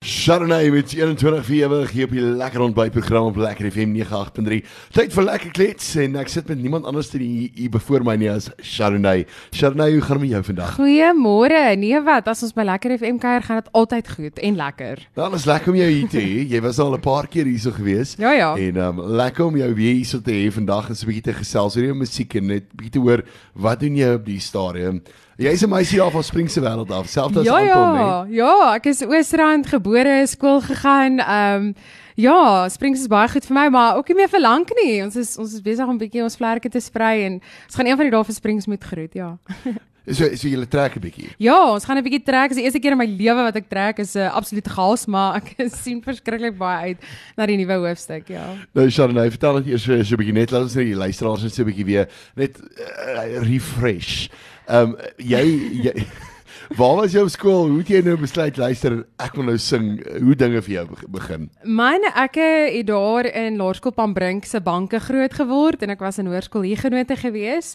Chardonnay met 21 vierwig hier op die lekker ontbytprogram op Lekker FM 98.3. Tyd vir lekker klets en ek sit met niemand anders hier, hier voor my nie as Chardonnay. Chardonnay, hoe gaan dit met jou vandag? Goeiemôre. Nee wat, as ons by Lekker FM kuier, gaan dit altyd goed en lekker. Dan is lekker om jou hier te hê. Jy was al 'n paar keer hierso gewees. Ja, ja. En um, lekker om jou weer hierso te hê vandag en so 'n bietjie te gesels oor jou musiek en net bietjie te hoor wat doen jy op die stadium? Jy's 'n meisie daar van Springse wêreld af, selfs as ja, Anton, ja, né? ja, ek is Oosrand gebore, skool gegaan. Ehm um, ja, Springs is baie goed vir my, maar ook nie meer vir lank nie. Ons is ons is besig om 'n bietjie ons vlerke te sprei en ons gaan een van die dae vir Springs moet groet, ja. So so jy trek 'n bietjie. Ja, ons gaan 'n bietjie trek. Dis die eerste keer in my lewe wat ek trek is 'n uh, absolute chaos, maar ek sien verskriklik baie uit na die nuwe hoofstuk, ja. Nou Chardonnay, vertel net eers so 'n bietjie net laat ons net die luisteraars net so 'n bietjie weer net uh, refresh. Ehm um, jy jy Waar was jy op skool? Hoe het jy nou besluit luister ek wil nou sing? Hoe dinge vir jou begin? Myne ek het daar in Laerskool Pambrink se banke groot geword en ek was in hoërskool hier genote gewees.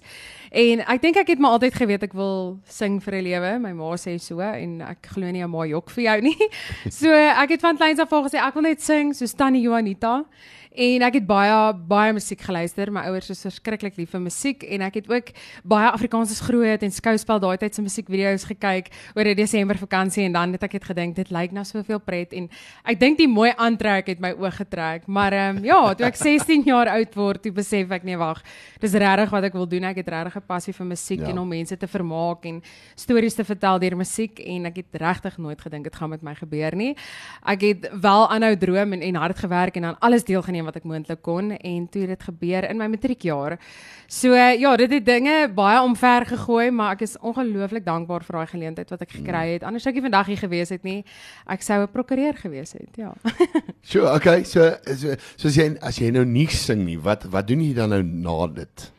En ek dink ek het maar altyd geweet ek wil sing vir 'n lewe. My ma sê so en ek glo nie 'n ma jok vir jou nie. So ek het van kleins af al gesê ek wil net sing soos Tannie Juanita. En ek het baie baie musiek geluister. My ouers is verskriklik lief vir musiek en ek het ook baie Afrikaanse groot en skouspel daai tyd se musiekvideo's gekyk oor 'n Desember vakansie en dan het ek het gedink dit lyk na soveel pret en ek dink die mooi aantrek het my oë getrek. Maar ehm um, ja, toe ek 16 jaar oud word, toe besef ek nee wag, dis regtig wat ek wil doen. Ek het regtig 'n passie vir musiek ja. en om mense te vermaak en stories te vertel deur musiek en ek het regtig nooit gedink dit gaan met my gebeur nie. Ek het wel aanhou droom en en hard gewerk en aan alles deelgeneem wat ek moontlik kon en toe dit gebeur in my matriekjaar. So ja, dit het dinge baie omver gegooi, maar ek is ongelooflik dankbaar vir daai geleentheid wat ek gekry het. Anders sou ek nie vandag hier gewees het nie. Ek sou 'n prokureur gewees het, ja. So, okay, so so soos jy as jy nou nie sing nie, wat wat doen jy dan nou na dit?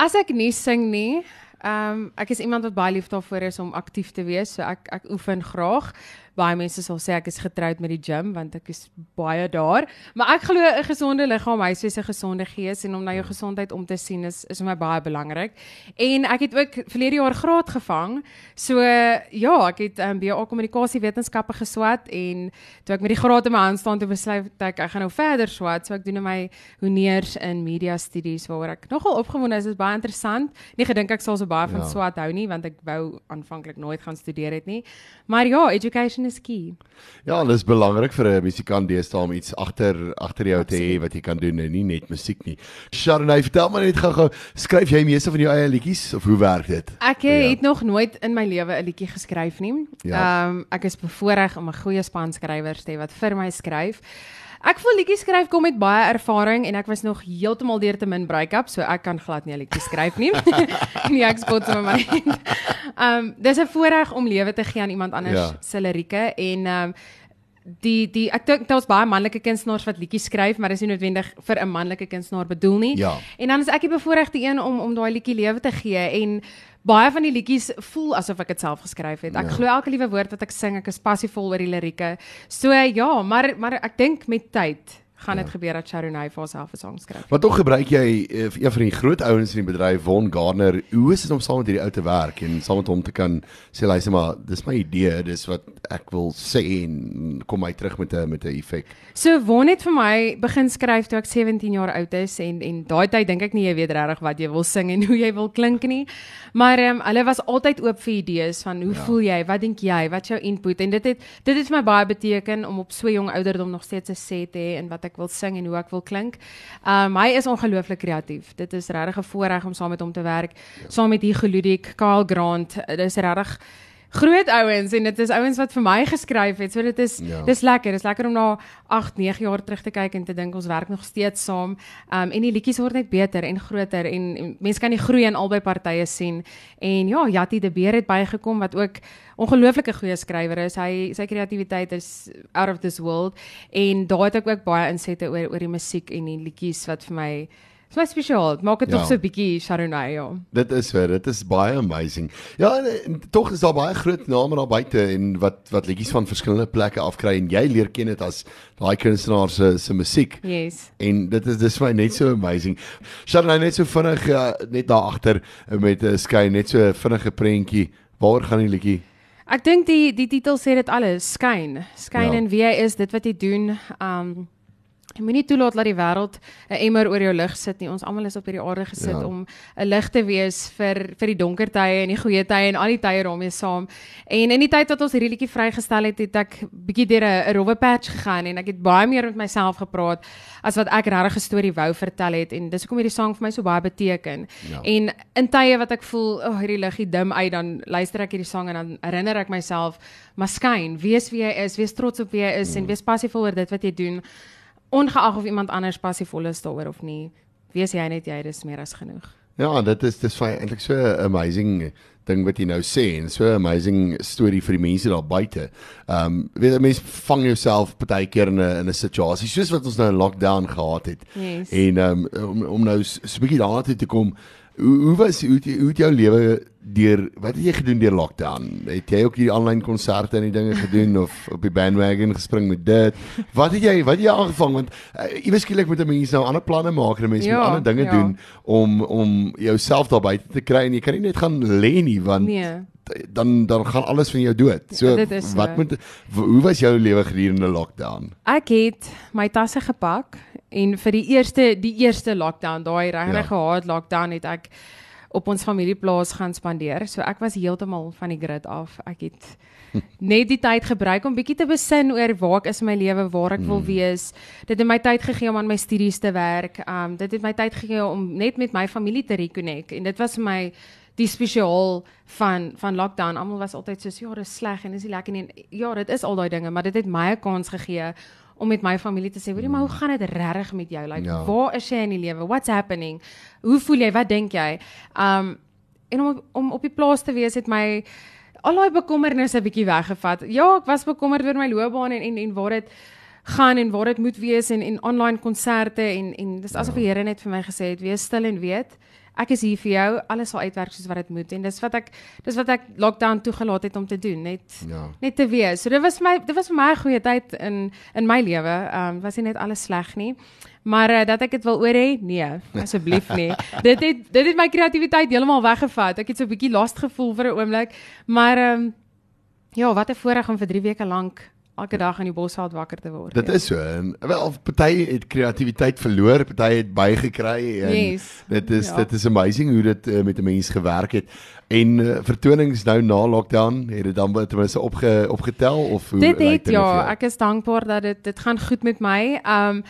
As ek nie sing nie, ehm um, ek is iemand wat baie lief daarvoor is om aktief te wees, so ek ek oefen graag baie mense sal sê ek is getroud met die gym want ek is baie daar. Maar ek glo 'n gesonde liggaam huis is 'n gesonde gees en om na jou gesondheid om te sien is is vir my baie belangrik. En ek het ook verlede jaar graad gevang. So ja, ek het um, BA kommunikasiewetenskappe geswat en toe ek met die graad in my hand staan toe besluit ek ek gaan nou verder swat. So ek doen nou my honeurs in media studies waaroor ek nogal opgewonde is. Dit is baie interessant. Nie gedink ek sal so baie van ja. swat hou nie want ek wou aanvanklik nooit gaan studeer het nie. Maar ja, education is key. Ja, dit is belangrik vir 'n musikant deesdae om iets agter agter jou te hê wat jy kan doen en nie net musiek nie. Sharonay, vertel my net gou-gou, skryf jy meeste van jou eie liedjies of hoe werk dit? Ek ja. het nog nooit in my lewe 'n liedjie geskryf nie. Ja. Ehm ja. um, ek is bevoorreg om 'n goeie span skrywers te hê wat vir my skryf. Ek voel liedjies skryf kom met baie ervaring en ek was nog heeltemal deur te min break-up, so ek kan glad nie 'n liedjie skryf nie. nee, ek spot sommer my. Ehm um, dis 'n voorreg om lewe te gee aan iemand anders ja. se lirieke en ehm um, die die ek dink daar's baie manlike kunstenaars wat liedjies skryf, maar dis nie noodwendig vir 'n manlike kunstenaar bedoel nie. Ja. En dan is ek die bevoorregte een om om daai liedjie lewe te gee en baie van die liedjies voel asof ek dit self geskryf het. Ek ja. glo elke liewe woord wat ek sing, ek is passievol oor die lirieke. So ja, maar maar ek dink met tyd gaan dit ja. gebeur dat Sharonay vir haarself 'n sang skryf. Maar tog gebruik jy uh, een van die groot ouens in die bedryf, Von Garner. Hoe is dit om saam met hierdie ou te werk en saam met hom te kan sê luister maar, dis my idee, dis wat ek wil sê en kom my terug met 'n met 'n effek. So Von het vir my begin skryf toe ek 17 jaar oud is en en daai tyd dink ek nie jy weet regtig wat jy wil sing en hoe jy wil klink nie. Maar ehm um, hulle was altyd oop vir idees van hoe ja. voel jy? Wat dink jy? Wat jou input? En dit het dit het vir my baie beteken om op so jong ouderdom nog steeds 'n sê te hê en wat ek wil sing en hoe ek wil klink. Um hy is ongelooflik kreatief. Dit is regtig 'n voorreg om saam met hom te werk. Ja. Saam met Hugo Ludik, Karl Grant. Dit is regtig groot ouens en dit is ouens wat vir my geskryf het. So dit is ja. dis lekker. Dis lekker om na 8, 9 jaar terug te kyk en te dink ons werk nog steeds saam. Um en die liedjies word net beter en groter en, en mense kan die groei in albei partye sien. En ja, Jatti de Beer het bygekom wat ook ongelooflike goeie skrywer is. Hy sy kreatiwiteit is out of this world en daar het ek ook baie insette oor oor die musiek en die liedjies wat vir my Dis my spesiaal. Dit Maak dit Ja. tog so 'n bietjie Chardonnay, ja. Dit is vir dit is baie amazing. Ja, en, en tog is daar baie groot name daar buite en wat wat liedjies van verskillende plekke afkry en jy leer ken dit as daai kunstenaar se se musiek. Yes. En dit is dis vir my net so amazing. Sharon net so vinnig uh, net daar agter met 'n uh, skei net so vinnige prentjie. Waaroor gaan die liedjie? Ek dink die die titel sê dit alles, skyn. Skyn Ja. in wie jy is, dit wat jy doen. Um jy moenie toelaat dat die wêreld 'n emmer oor jou lig sit nie. Ons almal is op hierdie aarde gesit Ja. om 'n lig te wees vir vir die donker tye en die goeie tye en al die tye daarmee saam. En in die tyd wat ons hierdie liedjie vrygestel het, het ek bietjie deur 'n rowwe patch gegaan en ek het baie meer met myself gepraat as wat ek regtig 'n storie wou vertel het en dis hoekom hierdie sang vir my so baie beteken. Ja. En in tye wat ek voel, o, oh, hierdie liggie dim uit, dan luister ek hierdie sang en dan herinner ek myself, maar skyn, wees wie jy is, wees trots op wie jy is mm. en wees passievol oor dit wat jy doen. Ongeag of iemand anders passievol is daaroor of nie, wees jy net jy, dis meer as genoeg. Ja, dit is dis vir eintlik so 'n amazing ding wat jy nou sê en so 'n amazing storie vir die mense daar buite. Ehm um, weet jy mense vang jouself baie keer in 'n in 'n situasie soos wat ons nou in lockdown gehad het. Yes. En ehm um, om om nou so 'n bietjie daarna toe te kom, hoe hoe was hoe het, hoe het jou lewe deur wat het jy gedoen deur lockdown? Het jy ook hierdie aanlyn konserte en die dinge gedoen of op die bandwagon gespring met dit? Wat het jy wat het jy aangevang want uh, iewes skielik moet 'n mens nou ander planne maak en 'n mens Ja, moet ander dinge ja. doen om om jouself daar buite te kry en jy kan nie net gaan lê nie want Nee. dan dan gaan alles van jou dood. So Ja, so. wat moet hoe was jou lewe gedurende lockdown? Ek het my tasse gepak en vir die eerste die eerste lockdown, daai regtig Ja. gehaat lockdown het ek op ons familieplaas gaan spandeer. So ek was heeltemal van die grid af. Ek het net die tyd gebruik om bietjie te besin oor waar ek is in my lewe, waar ek wil wees. Dit het my tyd gegee om aan my studies te werk. Um dit het my tyd gegee om net met my familie te reconnect en dit was vir my die spesiaal van van lockdown. Almal was altyd soos ja, dis sleg en dis nie lekker nie. En Ja, dit is al daai dinge, maar dit het my 'n kans gegee om met my familie te sê, "Hoorie, maar hoe gaan dit regtig met jou? Like, Ja. ja. waar is jy in die lewe? What's happening? Hoe voel jy? Wat dink jy?" Um en om om op die plaas te wees het my al daai bekommernisse 'n bietjie weggevat. Ja, ek was bekommerd oor my loopbaan en en en waar dit gaan en waar dit moet wees en en online konserte en en dis asof die Here net vir my gesê het, "Wees stil en weet, ek is hier vir jou. Alles sal uitwerk soos wat dit moet." En dis wat ek dis wat ek lockdown toegelaat het om te doen, net Ja. net te wees. So dit was my dit was vir my 'n goeie tyd in in my lewe. Ehm um, was nie net alles sleg nie. Maar uh, dat ek dit wil oor hê? Nee, asseblief nie. dit het dit het my kreatiwiteit heeltemal weggevat. Ek het so 'n bietjie last gevoel vir 'n oomblik. Maar ehm um, ja, wat 'n voorreg om vir 3 weke lank elke dag in die bosveld wakker te word. Dit ja. is so. En wel party het kreatiwiteit verloor, party het bygekry en Yes. dit is Ja. dit is amazing hoe dit uh, met 'n mens gewerk het. En uh, vertonings nou na lockdown, het dit dan ten minste opge, opgetel of hoe Dit het ja, ek is dankbaar dat dit dit gaan goed met my. Um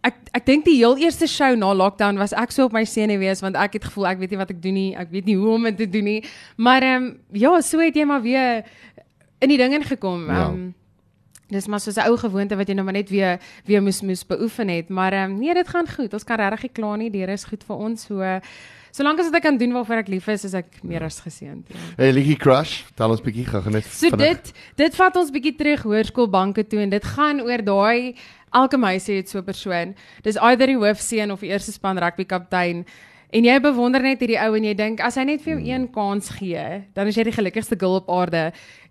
ek ek dink die heel eerste show na lockdown was ek so op my senuwees want ek het gevoel ek weet nie wat ek doen nie, ek weet nie hoe om dit te doen nie. Maar um ja, so het jy maar weer in die ding ingekom. Ja. Um Dis maar soos 'n ou gewoonte wat jy nou maar net weer weer moes moes beoefen het, maar um, nee, dit gaan goed. Ons kan regtig nie kla nie. Die Here is goed vir ons. So solank as wat ek kan doen waarvoor ek lief is, is ek meer as geseënd. Ja. Hey Ligie Crush, tel ons bietjie gou net. So vinnig. dit dit vat ons bietjie terug hoërskoolbanke toe en dit gaan oor daai elke meisie het so 'n persoon. Dis either die hoofseun of die eerste span rugby kaptein. En jy bewonder net hierdie ou en jy dink as hy net vir jou een kans gee, dan is jy die gelukkigste girl op aarde.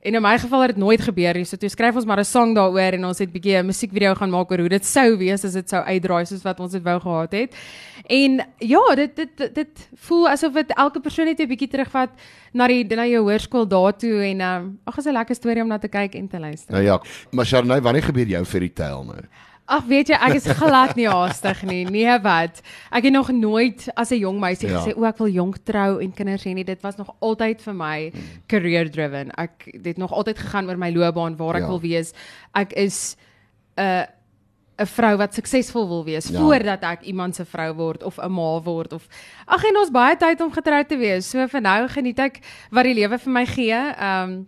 En in my geval het dit nooit gebeur nie. So toe skryf ons maar 'n song daaroor en ons het bietjie 'n musiekvideo gaan maak oor hoe dit sou wees as dit sou uitdraai soos wat ons dit wou gehad het. En ja, dit dit dit, dit voel asof dit elke persoon net 'n bietjie terugvat na die na jou hoërskool daartoe en ehm um, ag, is 'n lekker storie om na te kyk en te luister. Nou ja, maar Sharnay, wanneer gebeur jou fairy tale nou? Ag weet jy, ek is glad nie haastig nie. Nee wat. Ek het nog nooit as 'n jong meisie Ja. gesê o, ek wil jonk trou en kinders hê nie. Dit was nog altyd vir my career driven. Ek het nog altyd gegaan oor my loopbaan, waar ek Ja. wil wees. Ek is 'n 'n vrou wat suksesvol wil wees ja. voordat ek iemand se vrou word of 'n ma word of ag en ons baie tyd om getroud te wees. So vir nou geniet ek wat die lewe vir my gee. Ehm um,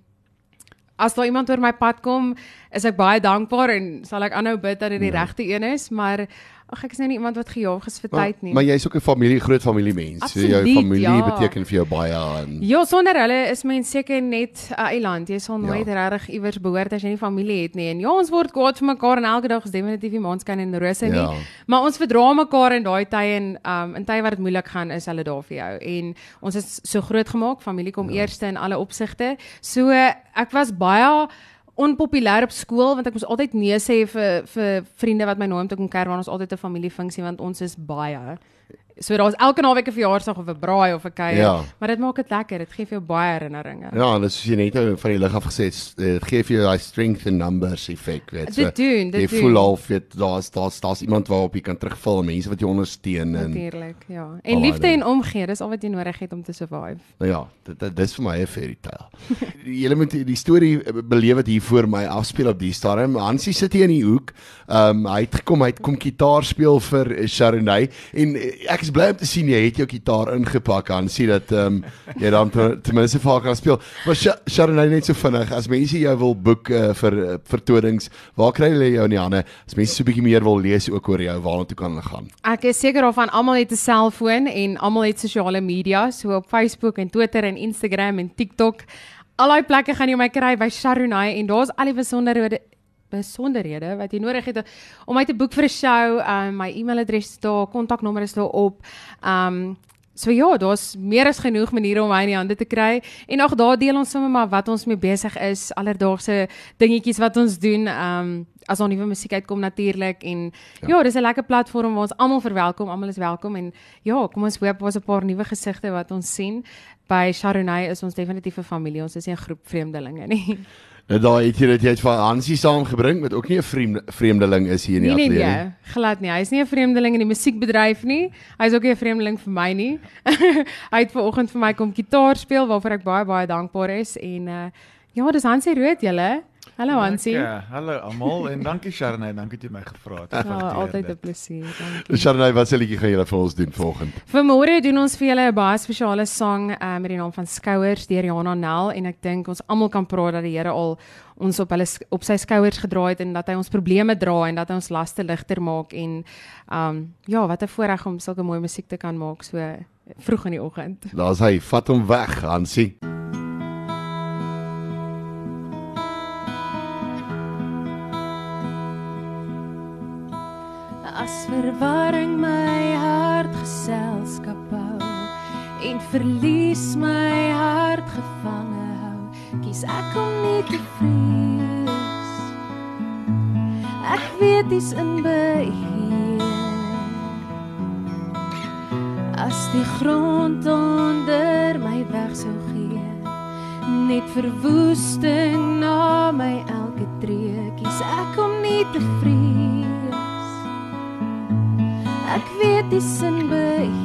as daar iemand oor my pad kom, is ek baie dankbaar en sal ek aanhou bid dat dit die Ja. regte een is, maar ag ek is nou nie iemand wat gejaag is vir Maar, tyd nie. maar jy's ook 'n familie, groot familie mens. So jou Absoluut, familie ja. beteken vir jou baie en Ja, sonder hulle is mens seker net 'n eiland. Jy sal nooit Ja. regtig iewers behoort as jy nie familie het nie. En ja, ons word kwaad vir mekaar en elke dag is definitief nie maanskyn en rose nie. Ja. Maar ons verdra mekaar in daai tye en um in tye wat dit moeilik gaan, is hulle daar vir jou. En ons is so groot gemaak, familie kom ja. eerste in alle opsigte. So ek was baie onpopulêr op skool want ek moes altyd nee sê vir vir vriende wat my nooi om te kom kuier want ons altyd 'n familiefunksie want ons is baie. So daar's elke naweek 'n verjaarsdag of 'n braai of 'n kuier. Ja. Maar dit maak dit lekker. Dit gee vir jou baie herinneringe. Ja, en dis soos jy net nou van die lig af gesê het, dit gee vir jou daai strength in numbers effek, weet Dit doen, dit jy doen. voel al weet daar's daar's daar's iemand waarop jy kan terugval, mense wat jou ondersteun en Natuurlik, ja. al En daai liefde en omgee, dis al wat jy nodig het om te survive. nou ja, dit, dit dis vir my 'n fairy tale. Julle moet die storie beleef wat hier voor my afspeel op die stadium. Hansie sit hier in die hoek. Ehm um, hy het gekom, hy het kom gitaar speel vir Sharonay en eh, ek is bly om te sien jy het jou gitaar ingepak Hansie dat ehm um, jy dan ten ten minste haar kan speel. Maar Sha- Sharonay net so vinnig as mense jou wil boek uh, vir uh, vertonings, waar kry hulle jou in die hande? As mense so 'n bietjie meer wil lees ook oor jou, waarna toe kan hulle gaan? Ek is seker daarvan almal het 'n selfoon en almal het sosiale media, so op Facebook en Twitter en Instagram en TikTok. Al daai plekke gaan jy my kry by Sharunai en daar's al die besonderhede besonderhede wat jy nodig het om my te boek vir 'n show. Um my e-mailadres is daar, kontaknommer is daar op. Um So ja, daar's meer as genoeg maniere om my in die hande te kry en ag daar deel ons sommer maar wat ons mee besig is, alledaagse dingetjies wat ons doen. Um as daar nuwe musiek uitkom natuurlik en ja, ja dis 'n lekker platform waar ons almal verwelkom, almal is welkom en ja, kom ons hoop daar's 'n paar nuwe gesigte wat ons sien. By Sharunai is ons definitief 'n familie. Ons is nie 'n groep vreemdelinge nie. Nou daai het jy dit jy het van Hansie saamgebring wat ook nie 'n vreemde, vreemdeling is hier in die Nee nee ateljee. nee, glad nie. Hy's nie 'n vreemdeling in die musiekbedryf nie. Hy's ook nie 'n vreemdeling vir my nie. hy het vanoggend vir my kom gitaar speel waarvoor ek baie baie dankbaar is en uh ja, dis Hansie Rood julle. Hallo Hansie. Dankie. Hallo almal en dankie Sharnay, dankie dat jy my gevra het. Ek Ja, altyd 'n plesier. Dankie. Sharonay, wat se liedjie gaan julle vir ons doen vanoggend? Vanmôre doen ons vir julle 'n baie spesiale sang uh, met die naam van Skouers deur Jana Nel en ek dink ons almal kan praat dat die Here al ons op hulle op sy skouers gedra het en dat hy ons probleme dra en dat hy ons laste ligter maak en um ja, wat 'n voorreg om sulke mooi musiek te kan maak so vroeg in die oggend. Daar's hy, vat hom weg, Hansie. As verwarring my hart geselskap hou en verlies my hart gevange hou, kies ek om nie te vrees. Ek weet dis in beheer. As die grond onder my weg sou gee, net verwoesting na my elke tree, kies ek om nie te vrees. Ek weet dis in beheer.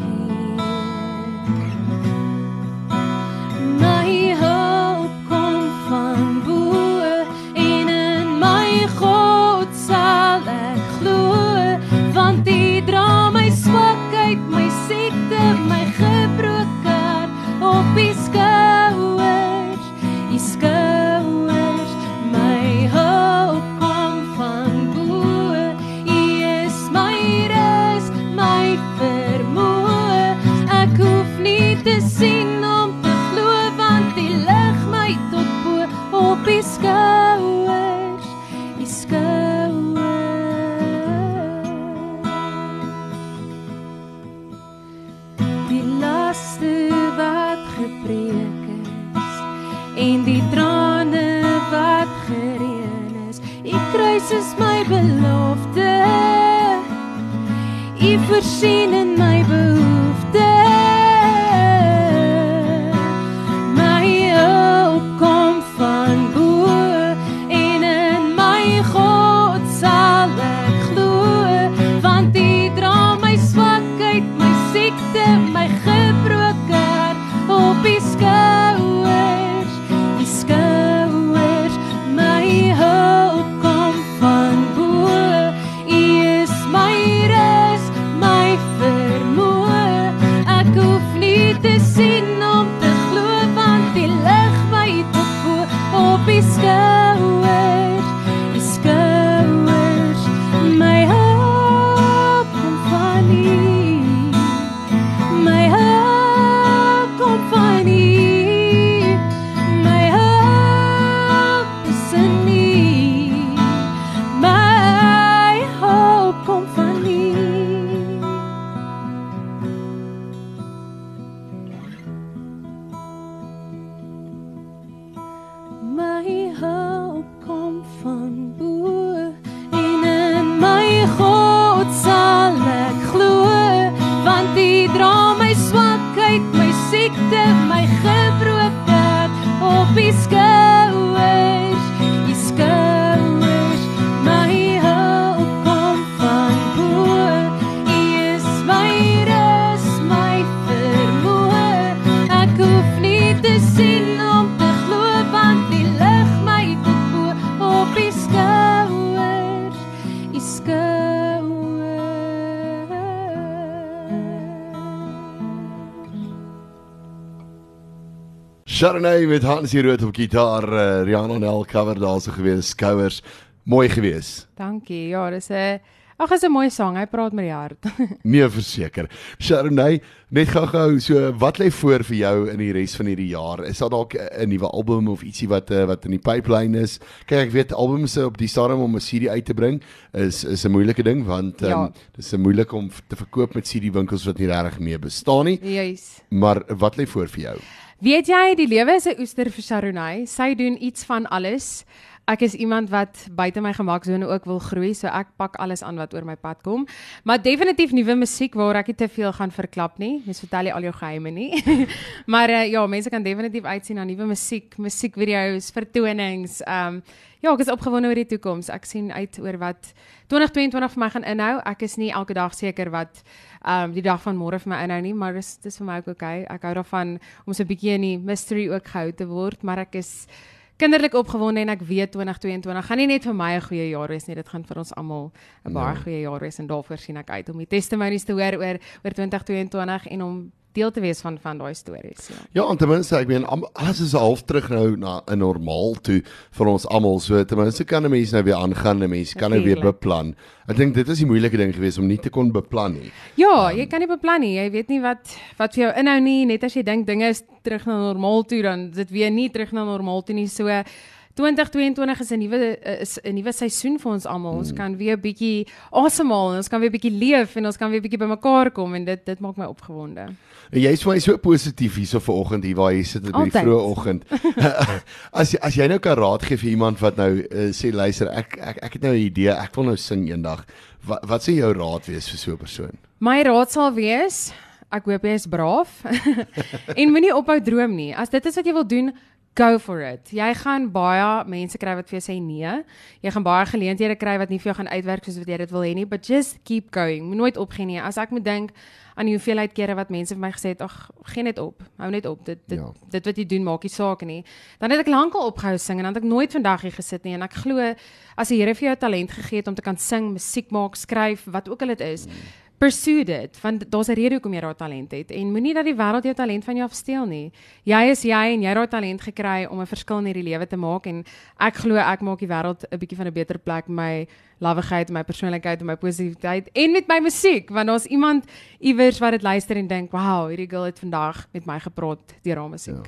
Sharonay met Hans rood op gitaar, uh, Rihanna Nel cover daarso gewees, skouers. Mooi gewees. Dankie. Ja, dis 'n Ag, is 'n mooi sang. Hy praat met die hart. Nee, verseker. Sharonay, net gou-gou, so wat lê voor vir jou in die res van hierdie jaar? Is daar dalk 'n nuwe album of ietsie wat uh, wat in die pipeline is? Kyk, ek weet albums op die stadium om 'n CD uit te bring is is 'n moeilike ding want um, Ja. dis 'n moeilik om te verkoop met CD winkels wat nie regtig meer bestaan nie. Juis. Maar wat lê voor vir jou? Weet jy, die lewe is 'n oester vir Sharonay. Sy doen iets van alles. Ek is iemand wat buite my gemaksone ook wil groei, so ek pak alles aan wat oor my pad kom. Maar definitief nuwe musiek waar ek nie te veel gaan verklap nie. Mens vertel nie al jou geheime nie. maar uh, ja, mense kan definitief uitsien na nuwe musiek, musiekvideo's, vertonings. Ehm um, ja, ek is opgewonde oor die toekoms. Ek sien uit oor wat 2022 vir my gaan inhou. Ek is nie elke dag seker wat ehm um, die dag van môre vir my inhou nie, maar dis dis vir my ook okay. Ek hou daarvan om so 'n bietjie in die mystery ook gehou te word, maar ek is kinderlik opgewonde en ek weet 2022 gaan nie net vir my 'n goeie jaar wees nie, dit gaan vir ons almal 'n baie goeie jaar wees en daarvoor sien ek uit om die testimonies te hoor oor oor 2022 en om deel te wees van van daai stories. Ja. Ja, en ten minste, ek meen alles is half terug nou na 'n normaal toe vir ons almal. So ten minste kan 'n mens nou weer aangaan, 'n mens kan nou weer beplan. Ek dink dit is die moeilike ding geweest om nie te kon beplan nie. Ja, jy kan nie beplan nie. Jy weet nie wat wat vir jou inhou nie. Net as jy dink dinge is terug na normaal toe, dan is dit weer nie terug na normaal toe nie. So 2022 is 'n nuwe is 'n nuwe seisoen vir ons almal. Ons kan weer 'n bietjie asemhaal en ons kan weer 'n bietjie leef en ons kan weer 'n bietjie bymekaar kom en dit dit maak my opgewonde. En jy's vir my so positief hierso vanoggend hier waar jy sit in die vroeë oggend. as jy as jy nou kan raad gee vir iemand wat nou uh, sê luister, ek ek ek het nou 'n idee, ek wil nou sing eendag. Wat wat sê jou raad wees vir so 'n persoon? My raad sal wees, ek hoop jy is braaf en moenie ophou droom nie. As dit is wat jy wil doen, go for it. Jy gaan baie mense kry wat vir jou sê nee. Jy gaan baie geleenthede kry wat nie vir jou gaan uitwerk soos wat jy dit wil hê nie, but just keep going. Moet nooit opgee nie. As ek moet dink aan die hoeveelheid kere wat mense vir my gesê het, ag, gee net op. Hou net op. Dit dit Ja. dit wat jy doen maak nie saak nie. Dan het ek lankal opgehou sing en dan het ek nooit vandag hier gesit nie en ek glo as die Here vir jou talent gegee het om te kan sing, musiek maak, skryf, wat ook al dit is, pursue dit want daar's 'n rede hoekom jy daai talent het en moenie dat die wêreld jou talent van jou afsteel nie. Jy is jy en jy het daai talent gekry om 'n verskil in hierdie lewe te maak en ek glo ek maak die wêreld 'n bietjie van 'n beter plek met my lawigheid, my persoonlikheid en my positiwiteit en met my musiek want daar's iemand iewers wat dit luister en dink, "Wow, hierdie girl het vandag met my gepraat deur haar musiek."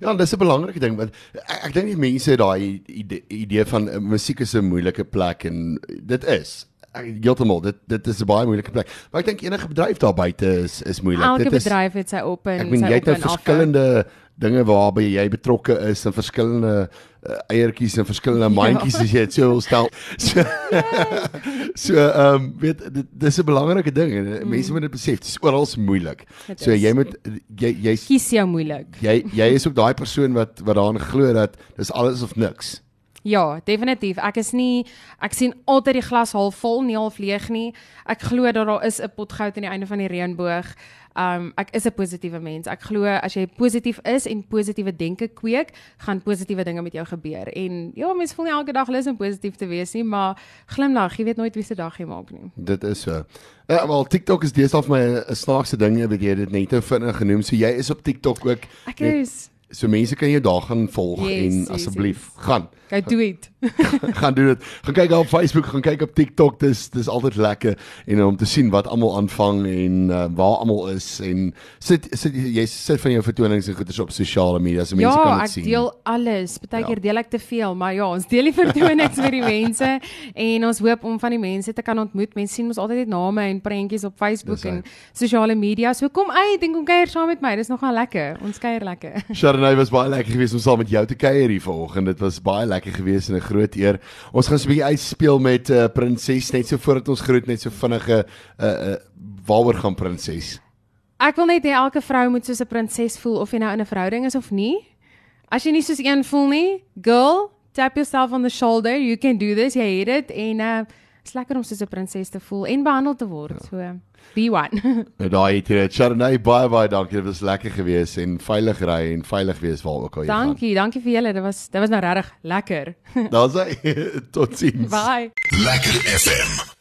Ja, dis 'n belangrike ding want ek, ek dink die mense het daai idee, idee van musiek is 'n moeilike plek en dit is heeltemal dit dit is 'n baie moeilike plek. Maar ek dink enige bedryf daar buite is is moeilik. Elke dit is bedryf het sy op en Ek meen sy jy het nou en af. verskillende dinge waarby jy betrokke is en verskillende uh, eiertjies en verskillende mandjies as jy dit so wil stel. So so ehm um, weet dit dis 'n belangrike ding en mm. mense moet dit besef. Dit is oral moeilik. Dit So is. jy moet jy jy's kies jou moeilik. jy jy is ook daai persoon wat wat daaraan glo dat dis alles of niks. Ja, definitief. Ek is nie ek sien altyd die glas half vol, nie half leeg nie. Ek glo dat daar is 'n pot goud aan die einde van die reënboog. Um ek is 'n positiewe mens. Ek glo as jy positief is en positiewe denke kweek, gaan positiewe dinge met jou gebeur. En ja, mense voel nie elke dag lus om positief te wees nie, maar glimlag, jy weet nooit wie se dag jy maak nie. Dit is so. Ja, wel TikTok is deesdae vir my 'n snaakse ding, jy weet jy het dit net nou vinnig genoem. So jy is op TikTok ook. Ek is So mense kan jou daar gaan volg Yes, en yes, asseblief yes. gaan. Go do it. gaan doen dit. Gaan kyk op Facebook, gaan kyk op TikTok. Dis dis altyd lekker en om te sien wat almal aanvang en uh, waar almal is en sit sit jy sit van jou vertonings en goeders op sosiale media so mense ja, kan dit ek sien. deel alles. Partykeer Ja. deel ek te veel, maar ja, ons deel die vertonings met die mense en ons hoop om van die mense te kan ontmoet. Mense sien ons altyd net name en prentjies op Facebook en sosiale media. So kom uit en kom kuier saam met my. Dis nogal lekker. Ons kuier lekker. Sharonay was baie lekker geweest om saam met jou te kuier hier vanoggend. Dit was baie lekker geweest en 'n groot eer. Ons gaan so 'n bietjie uitspeel met 'n uh, prinses net so voordat ons groet net so vinnige uh uh waaroor gaan prinses. Ek wil net hê elke vrou moet soos 'n prinses voel of jy nou in 'n verhouding is of nie. As jy nie soos een voel nie, girl, tap yourself on the shoulder. You can do this. Jy het dit en uh is lekker om soos 'n prinses te voel en behandel te word. Ja. So be one. Nou daai het jy dit. Sharonay baie baie dankie. Dit was lekker geweest en veilig ry en veilig wees waar ook al jy dankie, dankie vir julle. Dit was dit was nou regtig lekker. gaan. Daar's hy. Totsiens. Bye. Lekker FM.